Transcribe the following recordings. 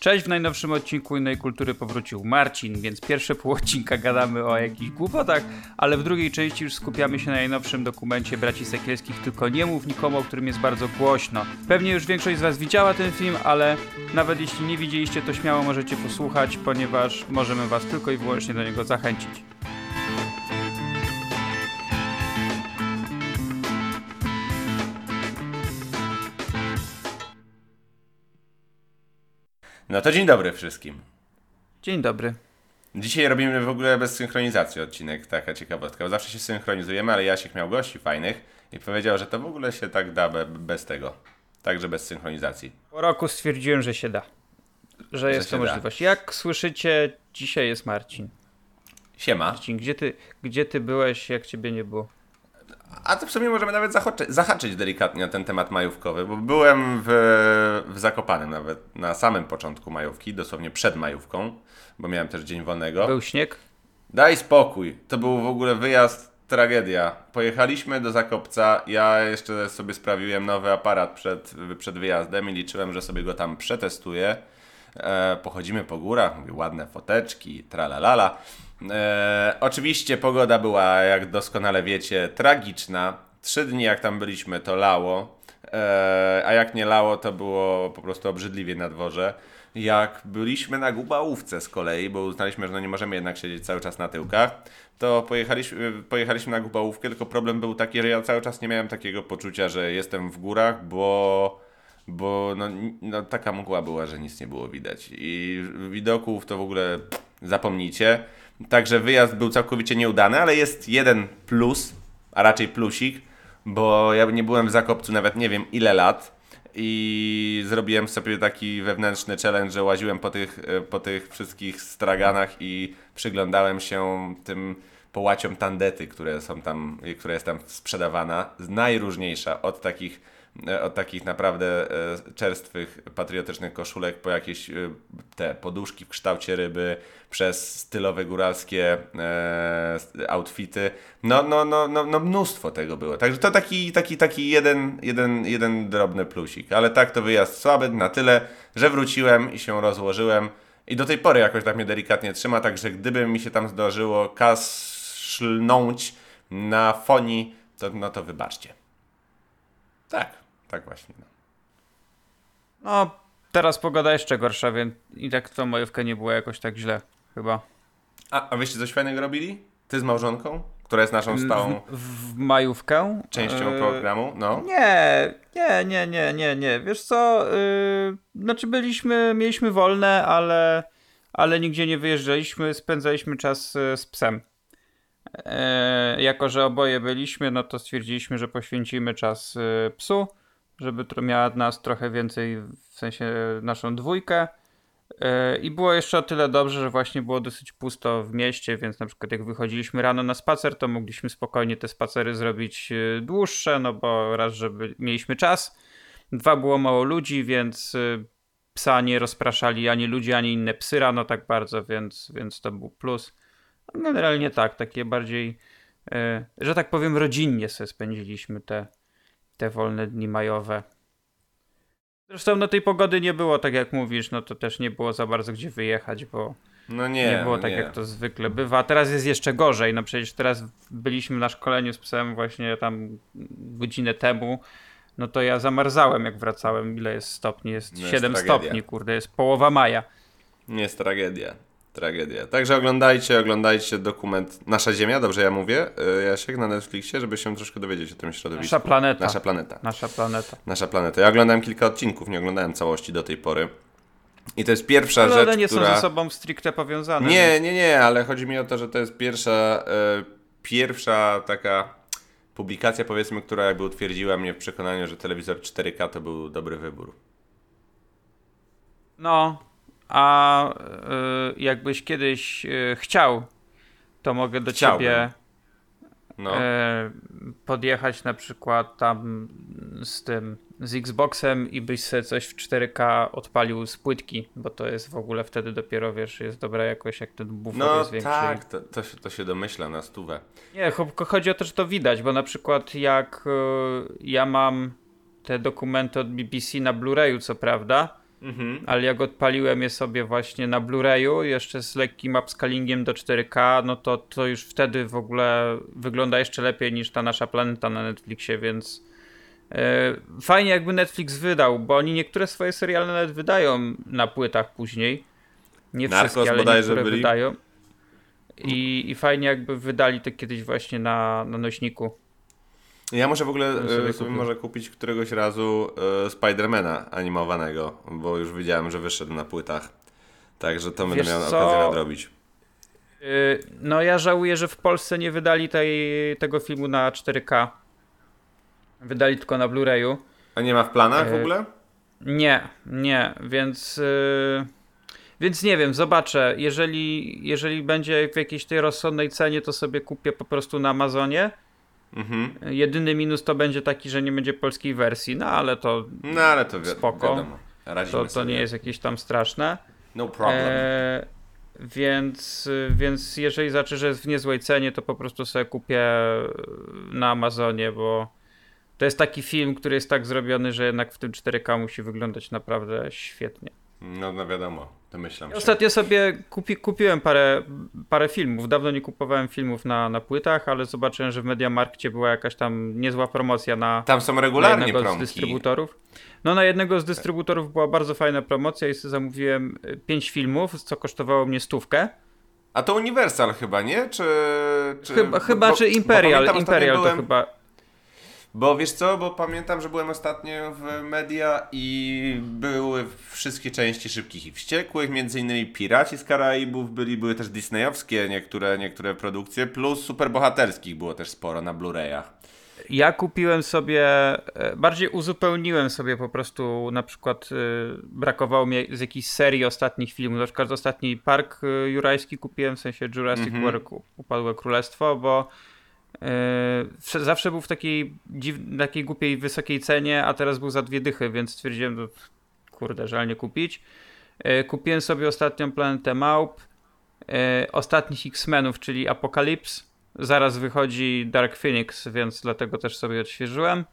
Cześć, w najnowszym odcinku Innej Kultury powrócił Marcin, więc pierwsze pół odcinka gadamy o jakichś głupotach, ale w drugiej części już skupiamy się na najnowszym dokumencie braci Sekielskich, tylko nie mów nikomu, o którym jest bardzo głośno. Pewnie już większość z was widziała ten film, ale nawet jeśli nie widzieliście, to śmiało możecie posłuchać, ponieważ możemy was tylko i wyłącznie do niego zachęcić. No to dzień dobry wszystkim. Dzień dobry. Dzisiaj robimy w ogóle bez synchronizacji odcinek, taka ciekawostka. Bo zawsze się synchronizujemy, ale Jasiek miał gości fajnych i powiedział, że to w ogóle się tak da be, bez tego. Także bez synchronizacji. Po roku stwierdziłem, że się da. Że jest się to da. możliwość. Jak słyszycie, dzisiaj jest Marcin. Siema. Marcin, gdzie ty, gdzie ty byłeś, jak ciebie nie było? A to w sumie możemy nawet zahaczy, zahaczyć delikatnie na ten temat majówkowy, bo byłem w, w Zakopanem nawet na samym początku majówki, dosłownie przed majówką, bo miałem też dzień wolnego. Był śnieg? Daj spokój. To był w ogóle wyjazd, tragedia. Pojechaliśmy do Zakopca. Ja jeszcze sobie sprawiłem nowy aparat przed, przed wyjazdem i liczyłem, że sobie go tam przetestuję. E, pochodzimy po górach, mówię, ładne foteczki, tralalala. E, oczywiście pogoda była, jak doskonale wiecie, tragiczna. Trzy dni jak tam byliśmy, to lało. E, a jak nie lało, to było po prostu obrzydliwie na dworze. Jak byliśmy na Gubałówce z kolei, bo uznaliśmy, że no nie możemy jednak siedzieć cały czas na tyłkach, to pojechaliśmy, pojechaliśmy na Gubałówkę, tylko problem był taki, że ja cały czas nie miałem takiego poczucia, że jestem w górach, bo, bo no, no, taka mgła była, że nic nie było widać. I widoków to w ogóle zapomnijcie. Także wyjazd był całkowicie nieudany, ale jest jeden plus, a raczej plusik, bo ja nie byłem w Zakopcu nawet nie wiem ile lat i zrobiłem sobie taki wewnętrzny challenge, że łaziłem po tych, e, po tych wszystkich straganach i przyglądałem się tym połaciom tandety, które są tam, która jest tam sprzedawana, najróżniejsza, od takich od takich naprawdę e, czerstwych, patriotycznych koszulek po jakieś e, te poduszki w kształcie ryby, przez stylowe góralskie e, outfity. No, no, no, no, no mnóstwo tego było. Także to taki, taki, taki jeden, jeden, jeden drobny plusik. Ale tak to wyjazd słaby na tyle, że wróciłem i się rozłożyłem. I do tej pory jakoś tak mnie delikatnie trzyma, także gdyby mi się tam zdarzyło kaszlnąć na fonii, to, no to wybaczcie. Tak, tak właśnie. No. No, teraz pogoda jeszcze gorsza, więc i tak to majówka nie była jakoś tak źle, chyba. A, a wyście coś fajnego robili? Ty z małżonką? Która jest naszą stałą W, w majówkę? częścią E, programu? No. Nie, nie, nie, nie, nie, nie. Wiesz co, yy, znaczy byliśmy, mieliśmy wolne, ale, ale nigdzie nie wyjeżdżaliśmy, spędzaliśmy czas y, z psem. E, jako, że oboje byliśmy, no to stwierdziliśmy, że poświęcimy czas y, psu, żeby miała nas trochę więcej, w sensie naszą dwójkę. E, I było jeszcze o tyle dobrze, że właśnie było dosyć pusto w mieście, więc na przykład jak wychodziliśmy rano na spacer, to mogliśmy spokojnie te spacery zrobić e, dłuższe, no bo raz, żeby mieliśmy czas, dwa było mało ludzi, więc e, psa nie rozpraszali ani ludzie, ani inne psy rano tak bardzo, więc, więc to był plus. Generalnie tak, takie bardziej, że tak powiem, rodzinnie sobie spędziliśmy te, te wolne dni majowe. Zresztą no tej pogody nie było, tak jak mówisz, no to też nie było za bardzo gdzie wyjechać, bo No nie, nie, było tak nie. jak to zwykle bywa. A teraz jest jeszcze gorzej, no przecież teraz byliśmy na szkoleniu z psem właśnie tam godzinę temu, no to ja zamarzałem jak wracałem. Ile jest stopni? Jest No jest 7 tragedia. stopni, kurde, jest połowa maja. Nie jest tragedia. Tragedia. Także oglądajcie, oglądajcie dokument Nasza Ziemia, dobrze ja mówię, y, Jasiek, na Netflixie, żeby się troszkę dowiedzieć o tym środowisku. Nasza planeta. Nasza planeta. Nasza planeta. Nasza planeta. Ja oglądałem kilka odcinków, nie oglądałem całości do tej pory. I to jest pierwsza Ale rzecz, one nie która... są ze sobą stricte powiązane. Nie, nie, nie, ale chodzi mi o to, że to jest pierwsza, e, pierwsza taka publikacja, powiedzmy, która jakby utwierdziła mnie w przekonaniu, że telewizor 4K to był dobry wybór. No, a y, jakbyś kiedyś y, chciał, to mogę do Chciałbym. ciebie No. e, podjechać na przykład tam z tym, z Xboxem i byś sobie coś w 4K odpalił z płytki, bo to jest w ogóle wtedy dopiero, wiesz, jest dobra jakość, jak ten bufor No jest większy. tak, to, to, się, to się domyśla na stówę. Nie, cho- chodzi o to, że to widać, bo na przykład jak ja mam te dokumenty od BBC na Blu-rayu, co prawda, Mhm. Ale jak odpaliłem je sobie właśnie na Blu-rayu, jeszcze z lekkim upscalingiem do 4K, no to, to już wtedy w ogóle wygląda jeszcze lepiej niż ta nasza planeta na Netflixie, więc yy, fajnie jakby Netflix wydał, bo oni niektóre swoje seriale nawet wydają na płytach później. Nie Narcos wszystkie, ale niektóre byli. wydają. I, I fajnie jakby wydali to kiedyś właśnie na, na nośniku. Ja muszę w ogóle sobie, sobie może kupić któregoś razu y, Spidermana animowanego, bo już widziałem, że wyszedł na płytach. Także to będę miał okazję nadrobić. Yy, no ja żałuję, że w Polsce nie wydali tej, tego filmu na 4K. Wydali tylko na Blu-rayu. A nie ma w planach yy, w ogóle? Nie, nie, więc... Yy... Więc nie wiem, zobaczę. Jeżeli, jeżeli będzie w jakiejś tej rozsądnej cenie, to sobie kupię po prostu na Amazonie. Mhm. Jedyny minus to będzie taki, że nie będzie polskiej wersji, no ale to. No ale to wi spoko. wiadomo. to, to nie jest jakieś tam straszne. No problem. E, więc, więc jeżeli zacznie, że jest w niezłej cenie, to po prostu sobie kupię na Amazonie, bo to jest taki film, który jest tak zrobiony, że jednak w tym 4K musi wyglądać naprawdę świetnie. No, no wiadomo. Domyślam się. Ostatnio sobie kupi, kupiłem parę, parę filmów. Dawno nie kupowałem filmów na, na płytach, ale zobaczyłem, że w Mediamarkcie była jakaś tam niezła promocja na. Tam są regularnie jednego promki. z dystrybutorów. No na jednego z dystrybutorów była bardzo fajna promocja i sobie zamówiłem y, pięć filmów, co kosztowało mnie stówkę. A to Universal chyba, nie? Czy. czy chyba, chyba bo, czy Imperial. Imperial to byłem... chyba. Bo wiesz co, bo pamiętam, że byłem ostatnio w media i były wszystkie części Szybkich i Wściekłych, między innymi Piraci z Karaibów byli, były też disneyowskie niektóre, niektóre produkcje, plus superbohaterskich było też sporo na Blu-rayach. Ja kupiłem sobie, e, bardziej uzupełniłem sobie po prostu, na przykład yy, brakowało mi z jakiejś serii ostatnich filmów, na przykład ostatni Park e, Jurajski kupiłem, w sensie Jurassic -hmm. World Upadłe Królestwo, bo Yy, zawsze był w takiej, dziw, takiej głupiej, wysokiej cenie, a teraz był za dwie dychy, więc stwierdziłem, no, kurde, żal nie kupić. Yy, kupiłem sobie ostatnią Planetę Małp, yy, ostatnich X-Menów, czyli Apocalypse. Zaraz wychodzi Dark Phoenix, więc dlatego też sobie odświeżyłem.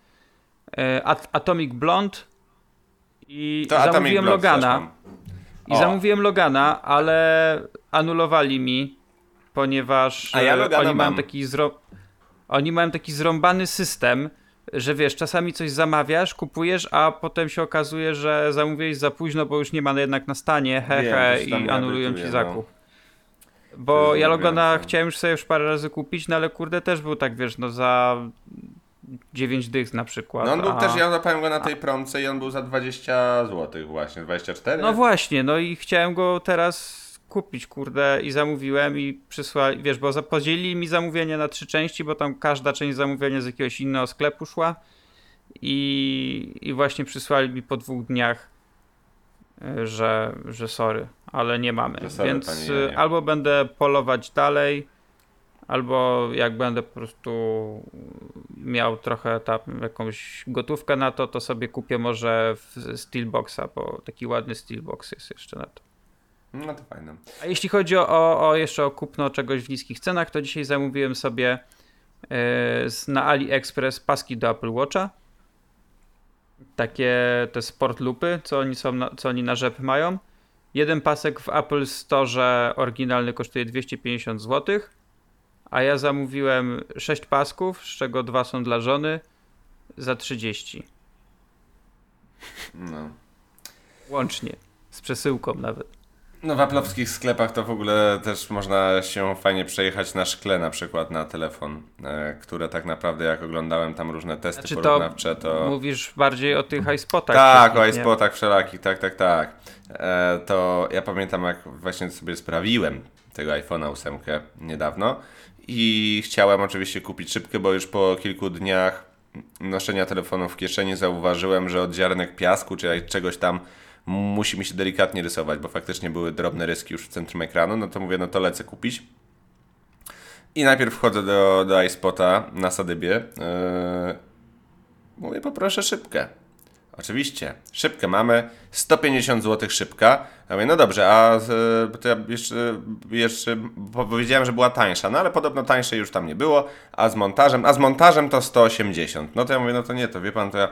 At Atomic Blonde i to zamówiłem Logana. I zamówiłem Logana, ale anulowali mi, ponieważ a ja Logana oni mam. taki zro oni mają taki zrąbany system, że wiesz, czasami coś zamawiasz, kupujesz, a potem się okazuje, że zamówiłeś za późno, bo już nie ma jednak na stanie, hehe, i anulują ci no. zakup. No. Bo ja Logana chciałem już sobie już parę razy kupić, no ale kurde też był tak, wiesz, no za 9 dych na przykład. No on był a... też, ja zapałem go na tej promce i on był za 20 zł właśnie, 24. No właśnie, no i chciałem go teraz kupić, kurde, i zamówiłem i przysłali, wiesz, bo podzielili mi zamówienie na trzy części, bo tam każda część zamówienia z jakiegoś innego sklepu szła i, i właśnie przysłali mi po dwóch dniach, e, że, że sorry, ale nie mamy. Sorry, Więc e, albo będę polować dalej, albo jak będę po prostu miał trochę tam jakąś gotówkę na to, to sobie kupię może w Steelboxa, bo taki ładny Steelbox jest jeszcze na to. No to fajne. A jeśli chodzi o, o jeszcze o kupno czegoś w niskich cenach, to dzisiaj zamówiłem sobie yy, na AliExpress paski do Apple Watcha. Takie te sport lupy, co oni, są na, co oni na rzep mają. Jeden pasek w Apple Store oryginalny kosztuje 250 zł, a ja zamówiłem 6 pasków, z czego dwa są dla żony, za 30. No. Łącznie. Z przesyłką nawet. No w aplowskich sklepach to w ogóle też można się fajnie przejechać na szkle na przykład na telefon, e, które tak naprawdę jak oglądałem tam różne testy znaczy porównawcze to... Mówisz bardziej o tych iSpotach. Tak, o iSpotach wszelakich, tak, tak, tak. E, to ja pamiętam jak właśnie sobie sprawiłem tego iPhone'a 8 niedawno i chciałem oczywiście kupić szybkę, bo już po kilku dniach noszenia telefonu w kieszeni zauważyłem, że od ziarnek piasku czy czegoś tam musi mi się delikatnie rysować, bo faktycznie były drobne ryski już w centrum ekranu, no to mówię, no to lecę kupić. I najpierw wchodzę do, do iSpota na Sadybie. Yy, mówię, poproszę szybkę. Oczywiście, szybkę mamy. 150 zł szybka. Ja mówię, no dobrze, a z, to ja jeszcze, jeszcze powiedziałem, że była tańsza, no ale podobno tańszej już tam nie było, a z montażem, a z montażem to 180. No to ja mówię, no to nie, to wie pan, to ja,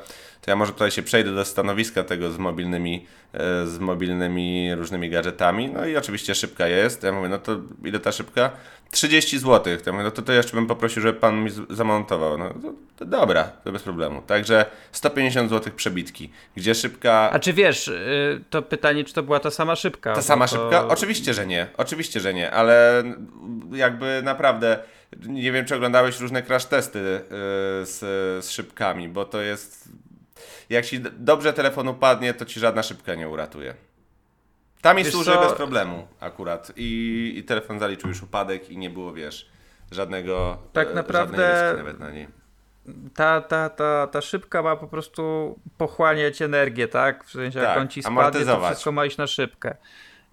to ja może tutaj się przejdę do stanowiska tego z mobilnymi, e, z mobilnymi różnymi gadżetami, no i oczywiście szybka jest. Ja mówię, no to ile ta szybka? 30 zł. Ja mówię, no to, to jeszcze bym poprosił, żeby pan mi zamontował. No to, to dobra, to bez problemu. Także 150 zł przebitki, gdzie szybka... A czy wiesz, y, to pytanie, czy to była ta sama szybka? Ta sama to... szybka? Oczywiście, że nie. Oczywiście, że nie, ale jakby naprawdę nie wiem, czy oglądałeś różne crash testy y, z, z szybkami, bo to jest jak ci dobrze telefon upadnie, to ci żadna szybka nie uratuje. Tam mi służy bez problemu akurat. I, I telefon zaliczył już upadek i nie było, wiesz, żadnego. Tak e, naprawdę. nawet na niej. Ta, ta, ta, ta szybka ma po prostu pochłaniać energię, tak? W sensie, tak, jak on ci spadnie, to wszystko ma iść na szybkę.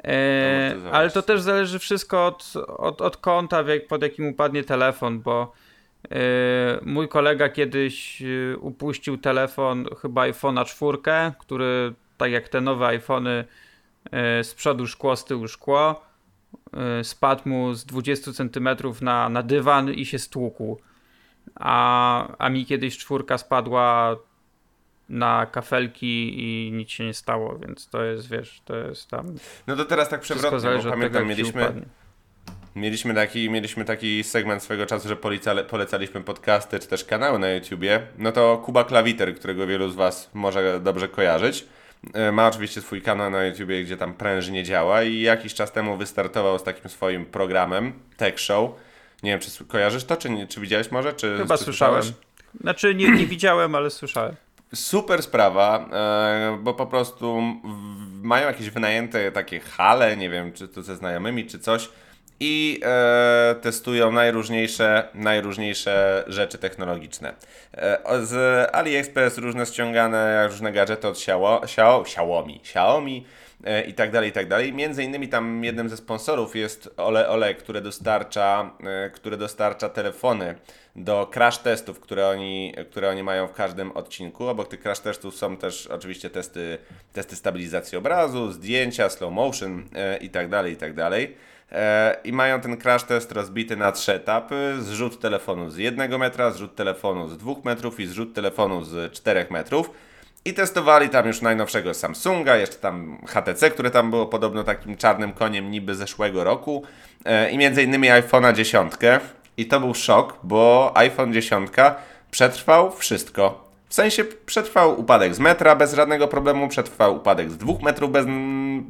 E, ale to też zależy wszystko od, od, od kąta, pod jakim upadnie telefon, bo mój kolega kiedyś e, upuścił telefon, chyba iPhone'a 4, który, tak jak te nowe iPhony, E, z przodu szkło, z tyłu szkło. Spadł mu z 20 cm na, na dywan i się stłukł. A, a mi kiedyś czwórka spadła na kafelki i nic się nie stało, więc to jest, wiesz, to jest tam... No to teraz tak przewrotnie, bo pamiętam, tego, mieliśmy, mieliśmy, taki, mieliśmy taki segment swego czasu, że polecaliśmy podcasty czy też kanały na YouTubie. No to Kuba Klawiter, którego wielu z Was może dobrze kojarzyć. E, ma oczywiście swój kanał na YouTubie, gdzie tam prężnie działa i jakiś czas temu wystartował z takim swoim programem, Tech Show. Nie wiem, czy kojarzysz to, czy, nie, czy widziałeś może? Czy, Chyba czy słyszałem. Znaczy nie, nie widziałem, ale słyszałem. Super sprawa, e, bo po prostu mają jakieś wynajęte takie hale, nie wiem, czy to ze znajomymi, czy coś i e, testują najróżniejsze, najróżniejsze rzeczy technologiczne. E, z AliExpress różne ściągane, różne gadżety od Xiaomi, Xiaomi, e, i tak dalej, i tak dalej. Między innymi tam jednym ze sponsorów jest Ole Ole, które dostarcza, e, które dostarcza telefony do crash testów, które oni, które oni mają w każdym odcinku. Obok tych crash testów są też oczywiście testy, testy stabilizacji obrazu, zdjęcia, slow motion e, i tak dalej, i tak dalej. E, i mają ten crash test rozbity na trzy etapy. Zrzut telefonu z 1 metra, zrzut telefonu z 2 metrów i zrzut telefonu z 4 metrów. I testowali tam już najnowszego Samsunga, jeszcze tam HTC, które tam było podobno takim czarnym koniem niby zeszłego roku. E, I między innymi iPhone'a 10. I to był szok, bo iPhone 10 przetrwał wszystko. W sensie przetrwał upadek z metra bez żadnego problemu, przetrwał upadek z dwóch metrów bez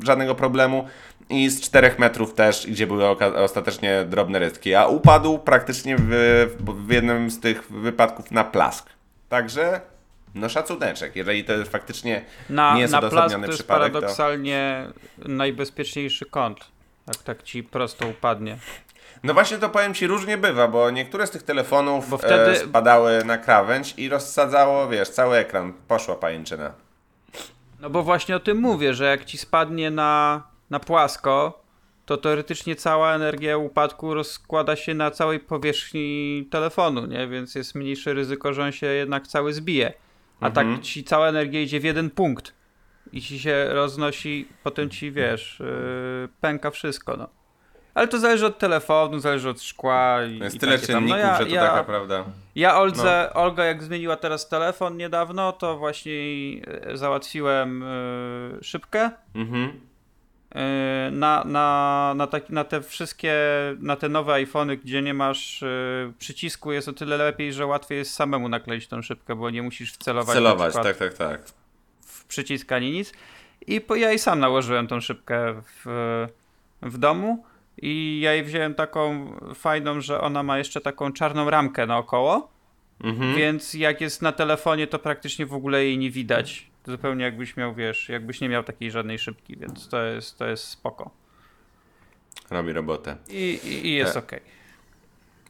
żadnego problemu i z 4 metrów też, gdzie były ostatecznie drobne rystki, a upadł praktycznie w, w jednym z tych wypadków na plask. Także no szacuneczek, jeżeli to jest faktycznie na, nie jest na odosobniony to jest paradoksalnie to... najbezpieczniejszy kąt, jak tak ci prosto upadnie. No właśnie to powiem Ci różnie bywa, bo niektóre z tych telefonów bo wtedy... e, spadały na krawędź i rozsadzało, wiesz, cały ekran, poszła pajęczyna. No bo właśnie o tym mówię, że jak Ci spadnie na na płasko, to teoretycznie cała energia upadku rozkłada się na całej powierzchni telefonu, nie? Więc jest mniejsze ryzyko, że on się jednak cały zbije. A tak mhm. tak ci cała energia idzie w jeden punkt i ci się roznosi, potem ci wiesz, yy, pęka wszystko, no. Ale to zależy od telefonu, zależy od szkła i. Jest i tyle czynników, no ja, że to ja, taka prawda. Ja Olce, no. Olga, jak zmieniła teraz telefon niedawno, to właśnie e, załatwiłem yy, szybkę. Mhm na, na, na, taki, na te wszystkie, na te nowe iPhony, gdzie nie masz yy, przycisku, jest o tyle lepiej, że łatwiej jest samemu nakleić tą szybkę, bo nie musisz wcelować Celować, tak, tak, tak. w przycisk ani nic. I po, ja i sam nałożyłem tą szybkę w, w domu i ja jej wziąłem taką fajną, że ona ma jeszcze taką czarną ramkę naokoło, mhm. więc jak jest na telefonie, to praktycznie w ogóle jej nie widać zupełnie jakbyś miał, wiesz, jakbyś nie miał takiej żadnej szybki, więc to jest, to jest spoko. Robi robotę. I, i, i jest e. ok.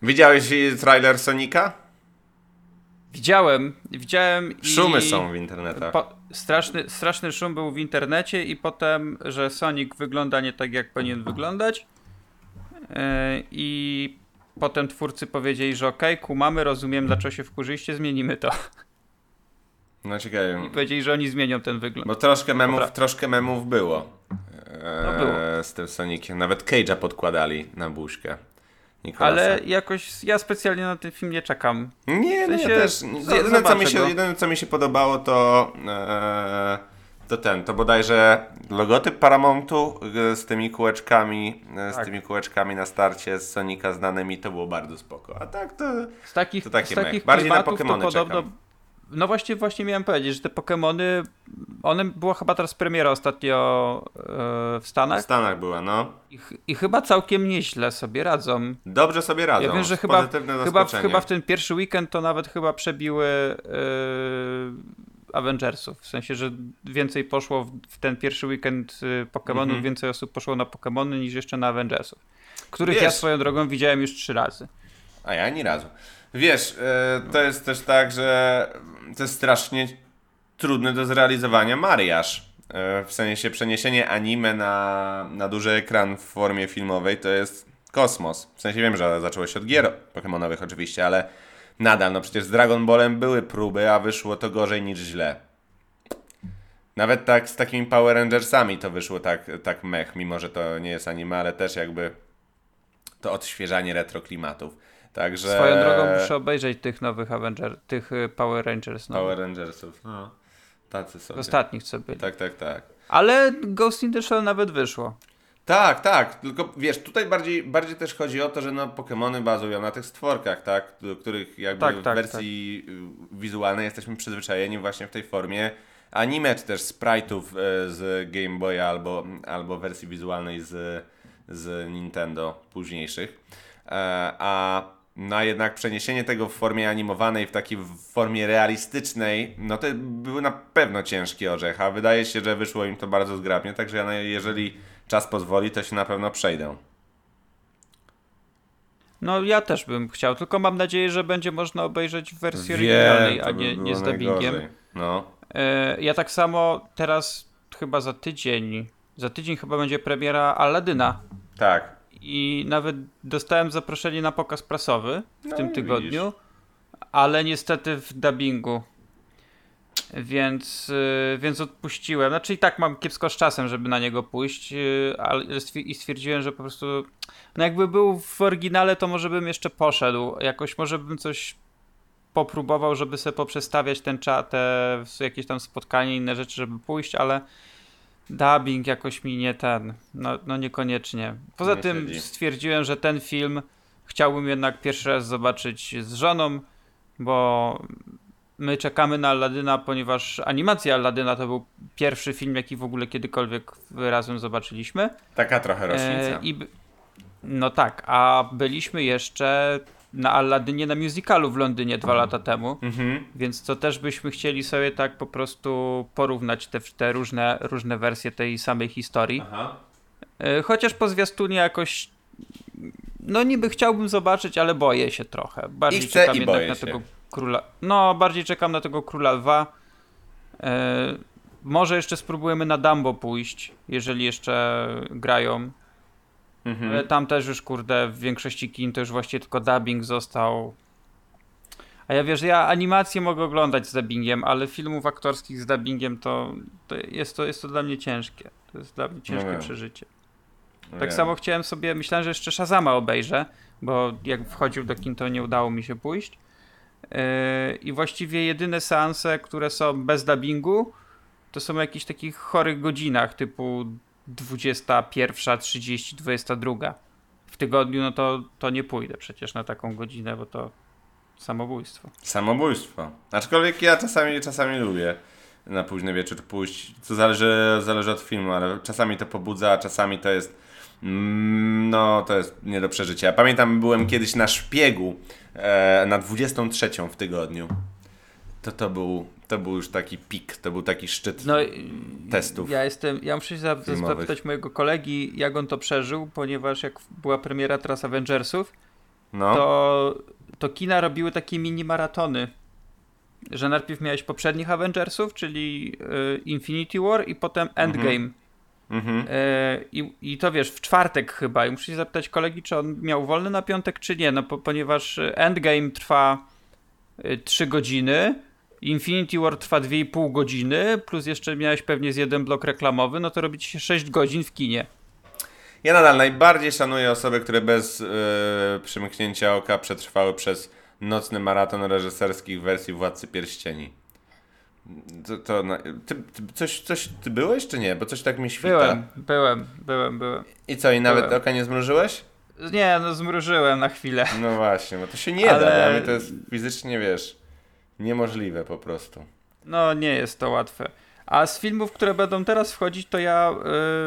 Widziałeś trailer Sonika? Widziałem, widziałem Szumy są w internetach. Po, straszny, straszny szum był w internecie i potem, że Sonic wygląda nie tak, jak powinien wyglądać. Yy, I potem twórcy powiedzieli, że ok, kumamy, rozumiem, dlaczego się wkurzyliście, zmienimy to. No ciekawe. I powiedzieli, że oni zmienią ten wygląd. Bo troszkę memów, Dobra. troszkę memów było. E, No było. Z tym Soniciem. Nawet Cage'a podkładali na buźkę. Nikolasa. Ale jakoś ja specjalnie na ten film nie czekam. Nie, no sensie, ja też. Jedyne co, mi się, jedyne, co mi się podobało, to. E, to ten, to bodajże logotyp Paramountu e, z tymi kółeczkami, e, z Tak. tymi kółeczkami na starcie z Sonika znanymi, to było bardzo spoko. A tak to. Z takich, To takie z takich. Bardziej na to Pokemony podobno. czekam. No właśnie, właśnie miałem powiedzieć, że te Pokémony, one była chyba teraz premiera ostatnio e, w W Stanach Stanach była, no. i, i chyba całkiem nieźle sobie radzą. Dobrze sobie radzą. Ja wiem, że chyba, chyba, chyba w ten pierwszy weekend to nawet chyba przebiły e, Avengersów. W sensie, że więcej poszło w, ten pierwszy weekend e, Pokémonów, Mhm. więcej osób poszło na Pokémony niż jeszcze na Avengersów. Których ja Wiesz- swoją drogą widziałem już trzy razy. A ja ani razu. Wiesz, e, to jest też tak, że to jest strasznie trudny do zrealizowania mariaż. E, w sensie przeniesienie anime na, na duży ekran w formie filmowej to jest kosmos. W sensie wiem, że zaczęło się od gier pokemonowych oczywiście, ale nadal, no przecież z Dragon Ballem były próby, a wyszło to gorzej niż źle. Nawet tak z takimi Power Rangersami to wyszło tak, tak mech, mimo że to nie jest anime, ale też jakby to odświeżanie retro klimatów. Także... Swoją drogą muszę obejrzeć tych nowych Avenger, tych y, Power Rangers. No. Power Rangersów. No. Tacy sobie. Ostatnich co byli. Tak, tak, tak. Ale Ghost in the Shell nawet wyszło. Tak, tak, tylko wiesz, tutaj bardziej, bardziej też chodzi o to, że no Pokémony bazują na tych stworkach, tak, do których jakby Tak, w tak, wersji y, wizualnej jesteśmy przyzwyczajeni właśnie w tej formie anime, czy też sprite'ów y, z Game Boya albo, albo wersji wizualnej z, z Nintendo późniejszych. E, a na jednak przeniesienie tego w formie animowanej, w takiej formie realistycznej, no to były na pewno ciężki orzech, a wydaje się, że wyszło im to bardzo zgrabnie, także ja, jeżeli czas pozwoli, to się na pewno przejdę. No ja też bym chciał, tylko mam nadzieję, że będzie można obejrzeć w wersji oryginalnej, a nie, nie z dubbingiem. No, E, Ja tak samo teraz chyba za tydzień, za tydzień chyba będzie premiera Aladyna tak. I nawet dostałem zaproszenie na pokaz prasowy w No tym tygodniu, ale niestety w dubbingu. Więc, y, więc odpuściłem. Znaczy i tak mam kiepsko z czasem, żeby na niego pójść, y, ale i stwierdziłem, że po prostu no jakby był w oryginale, to może bym jeszcze poszedł. Jakoś może bym coś popróbował, żeby sobie poprzestawiać ten czat, te jakieś tam spotkanie, inne rzeczy, żeby pójść, ale dubbing jakoś mi nie ten, no, no niekoniecznie. Poza Nie tym siedzi. stwierdziłem, że ten film chciałbym jednak pierwszy raz zobaczyć z żoną, bo my czekamy na Aladyna, ponieważ animacja Aladyna to był pierwszy film, jaki w ogóle kiedykolwiek razem zobaczyliśmy. Taka trochę rocznica. E, i, no tak, a byliśmy jeszcze na Aladynie na musicalu w Londynie dwa lata temu, Mhm. więc to też byśmy chcieli sobie tak po prostu porównać te, te różne, różne wersje tej samej historii. Aha. E, Chociaż po zwiastunie jakoś no niby chciałbym zobaczyć, ale boję się trochę. Bardziej I chcę, czekam i jednak boję na się. tego króla. No, bardziej czekam na tego króla lwa. E, może jeszcze spróbujemy na Dumbo pójść, jeżeli jeszcze grają. Mhm. Ale tam też już, kurde, w większości kin to już właściwie tylko dubbing został. A ja wiesz, ja animacje mogę oglądać z dubbingiem, ale filmów aktorskich z dubbingiem to, to, jest, to jest to dla mnie ciężkie. To jest dla mnie ciężkie wiem. przeżycie. No Tak samo chciałem sobie, myślałem, że jeszcze Shazama obejrzę, bo jak wchodził do kin, to nie udało mi się pójść. Yy, I właściwie jedyne seanse, które są bez dubbingu, to są w jakichś takich chorych godzinach, typu 21, 30, 22. W tygodniu, no to, to nie pójdę przecież na taką godzinę, bo to samobójstwo. Samobójstwo. Aczkolwiek ja czasami, czasami lubię na późny wieczór pójść. To zależy, zależy od filmu, ale czasami to pobudza, a czasami to jest. mm, No, to jest nie do przeżycia. Ja pamiętam, byłem kiedyś na szpiegu e, na 23 w tygodniu. To to był, to był już taki pik, to był taki szczyt No, testów. Ja jestem, ja muszę się zapytać mojego kolegi, jak on to przeżył, ponieważ jak była premiera teraz Avengersów, No, to, to kina robiły takie mini maratony. Że najpierw miałeś poprzednich Avengersów, czyli y, Infinity War i potem Endgame. mhm. Y, i, I to wiesz, w czwartek chyba. I muszę się zapytać kolegi, czy on miał wolny na piątek, czy nie. No po, ponieważ Endgame trwa 3 godziny, Infinity War trwa 2,5 godziny, plus jeszcze miałeś pewnie z jeden blok reklamowy, no to robi ci się 6 godzin w kinie. Ja nadal najbardziej szanuję osoby, które bez yy, przymknięcia oka przetrwały przez nocny maraton reżyserskich wersji Władcy Pierścieni. To, to ty, ty, coś, coś, ty byłeś czy nie? Bo coś tak mi świta. Byłem, byłem, byłem, byłem. I co, i nawet Byłem. oka nie zmrużyłeś? Nie, no zmrużyłem na chwilę. No właśnie, bo to się nie Ale- da, dla mnie to jest fizycznie, wiesz, niemożliwe po prostu. No nie jest to łatwe. A z filmów, które będą teraz wchodzić, to ja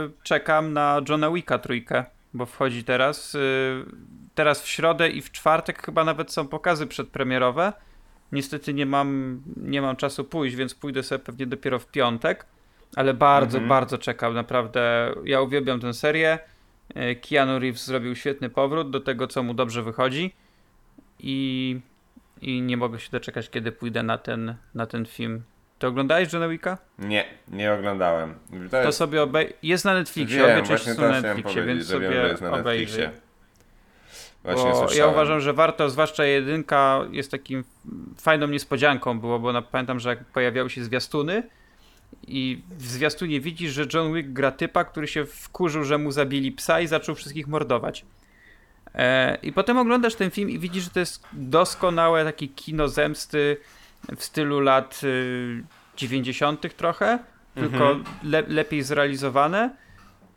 y, czekam na Johna Wicka trójkę, bo wchodzi teraz. Y, teraz w środę i w czwartek chyba nawet są pokazy przedpremierowe. Niestety nie mam, nie mam czasu pójść, więc pójdę sobie pewnie dopiero w piątek. Ale bardzo, Mhm. bardzo czekam. Naprawdę, ja uwielbiam tę serię. Y, Keanu Reeves zrobił świetny powrót do tego, co mu dobrze wychodzi. I, i nie mogę się doczekać, kiedy pójdę na ten, na ten film. Ty oglądałeś Johna Wicka? Nie, nie oglądałem. To To jest, sobie obej... Jest na Netflixie, wiem, obie części są to na Netflixie, więc wiem, sobie że jest na obejrzyj. Netflixie. Właśnie Bo ja uważam, że warto, zwłaszcza jedynka jest takim fajną niespodzianką było, bo pamiętam, że jak pojawiały się zwiastuny i w zwiastunie widzisz, że John Wick gra typa, który się wkurzył, że mu zabili psa i zaczął wszystkich mordować. E, I potem oglądasz ten film i widzisz, że to jest doskonałe takie kino zemsty w stylu lat y, 90. trochę, tylko Mhm. le, lepiej zrealizowane.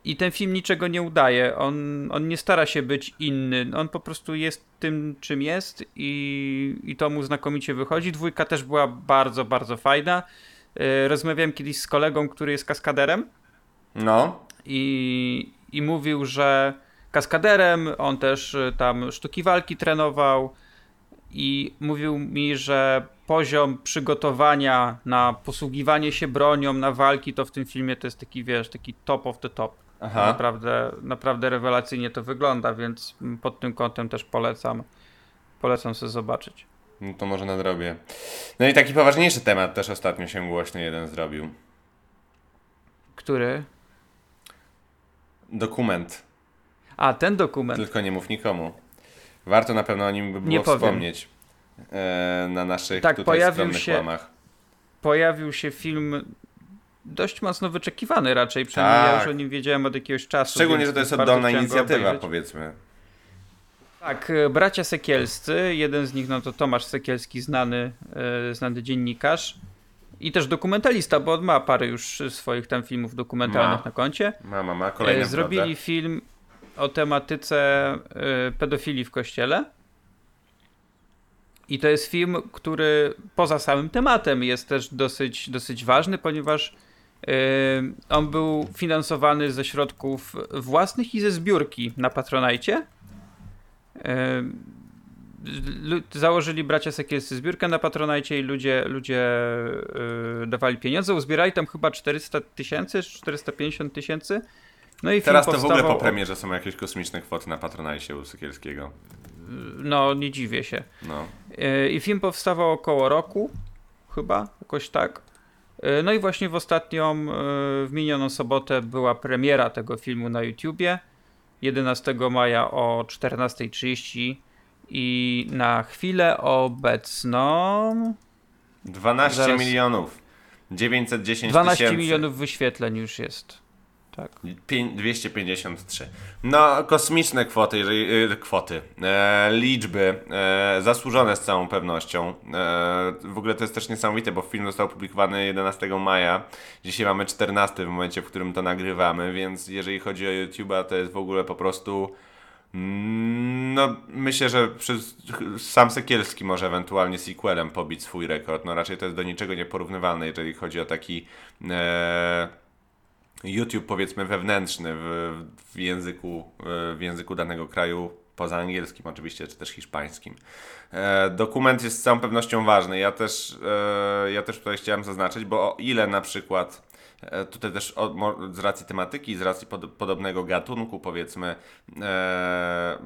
I ten film niczego nie udaje. On, on nie stara się być inny. On po prostu jest tym, czym jest i, i to mu znakomicie wychodzi. Dwójka też była bardzo, bardzo fajna. E, Rozmawiałem kiedyś z kolegą, który jest kaskaderem No, i, i mówił, że kaskaderem, on też y, tam sztuki walki trenował i mówił mi, że poziom przygotowania na posługiwanie się bronią, na walki, to w tym filmie to jest taki, wiesz, taki top of the top. aha. Naprawdę, naprawdę rewelacyjnie to wygląda, więc pod tym kątem też polecam, polecam sobie zobaczyć. No to może nadrobię. No i taki poważniejszy temat też ostatnio się głośno jeden zrobił. Który? Dokument. A, ten dokument. Tylko nie mów nikomu. Warto na pewno o nim by było Nie wspomnieć. E, na naszych Tak, tutaj pojawił się- łamach. Pojawił się film dość mocno wyczekiwany raczej, przynajmniej ja Tak. już o nim wiedziałem od jakiegoś czasu. Szczególnie, że to jest oddolna inicjatywa, powiedzmy. Tak, e, bracia Sekielscy, jeden z nich no to Tomasz Sekielski, znany, e, znany dziennikarz i też dokumentalista, bo on ma parę już swoich tam filmów dokumentalnych Ma. na koncie. Mama ma kolejny E, Zrobili film o tematyce e, pedofilii w kościele. I to jest film, który poza samym tematem jest też dosyć, dosyć ważny, ponieważ e, on był finansowany ze środków własnych i ze zbiórki na Patronajcie. Lu- Założyli bracia Sekielscy zbiórkę na Patronajcie i ludzie, ludzie dawali pieniądze. Uzbierali tam chyba 400 tysięcy, 450 tysięcy. No i Teraz to w ogóle po premierze są jakieś kosmiczne kwoty na Patronajsie u Sykielskiego. No, nie dziwię się. No. Yy, I film powstawał około roku, chyba, jakoś tak. Yy, No i właśnie w ostatnią, yy, w minioną sobotę była premiera tego filmu na YouTubie. 11 maja o 14.30 i na chwilę obecną 12 Zaraz- milionów. 910 12 tysięcy. milionów wyświetleń już jest. Tak. Pię- 253. No, kosmiczne kwoty, jeżeli, y, kwoty, e, liczby, e, zasłużone z całą pewnością. E, w ogóle to jest też niesamowite, bo film został opublikowany 11 maja. Dzisiaj mamy 14 w momencie, w którym to nagrywamy, więc jeżeli chodzi o YouTube'a, to jest w ogóle po prostu. mm, No, myślę, że przez, sam Sekielski może ewentualnie sequelem pobić swój rekord. No, raczej to jest do niczego nieporównywalne, jeżeli chodzi o taki. E, YouTube powiedzmy wewnętrzny w, w, języku, e, w języku danego kraju, poza angielskim oczywiście, czy też hiszpańskim. E, dokument jest z całą pewnością ważny. Ja też, e, ja też tutaj chciałem zaznaczyć, bo o ile na przykład tutaj też o, mo, z racji tematyki, z racji pod, podobnego gatunku powiedzmy, e,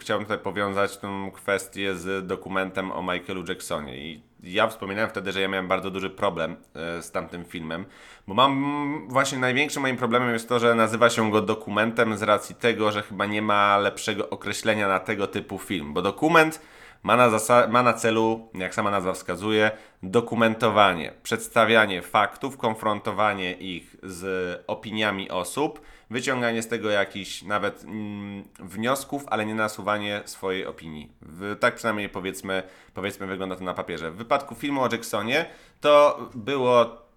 chciałbym tutaj powiązać tę kwestię z dokumentem o Michaelu Jacksonie. I ja wspominałem wtedy, że ja miałem bardzo duży problem e, z tamtym filmem, bo mam właśnie największym moim problemem jest to, że nazywa się go dokumentem z racji tego, że chyba nie ma lepszego określenia na tego typu film, bo dokument ma na, ma na celu, jak sama nazwa wskazuje, dokumentowanie, przedstawianie faktów, konfrontowanie ich z opiniami osób, wyciąganie z tego jakichś nawet mm, wniosków, ale nie nasuwanie swojej opinii. W, tak przynajmniej powiedzmy, powiedzmy wygląda to na papierze. W wypadku filmu o Jacksonie to było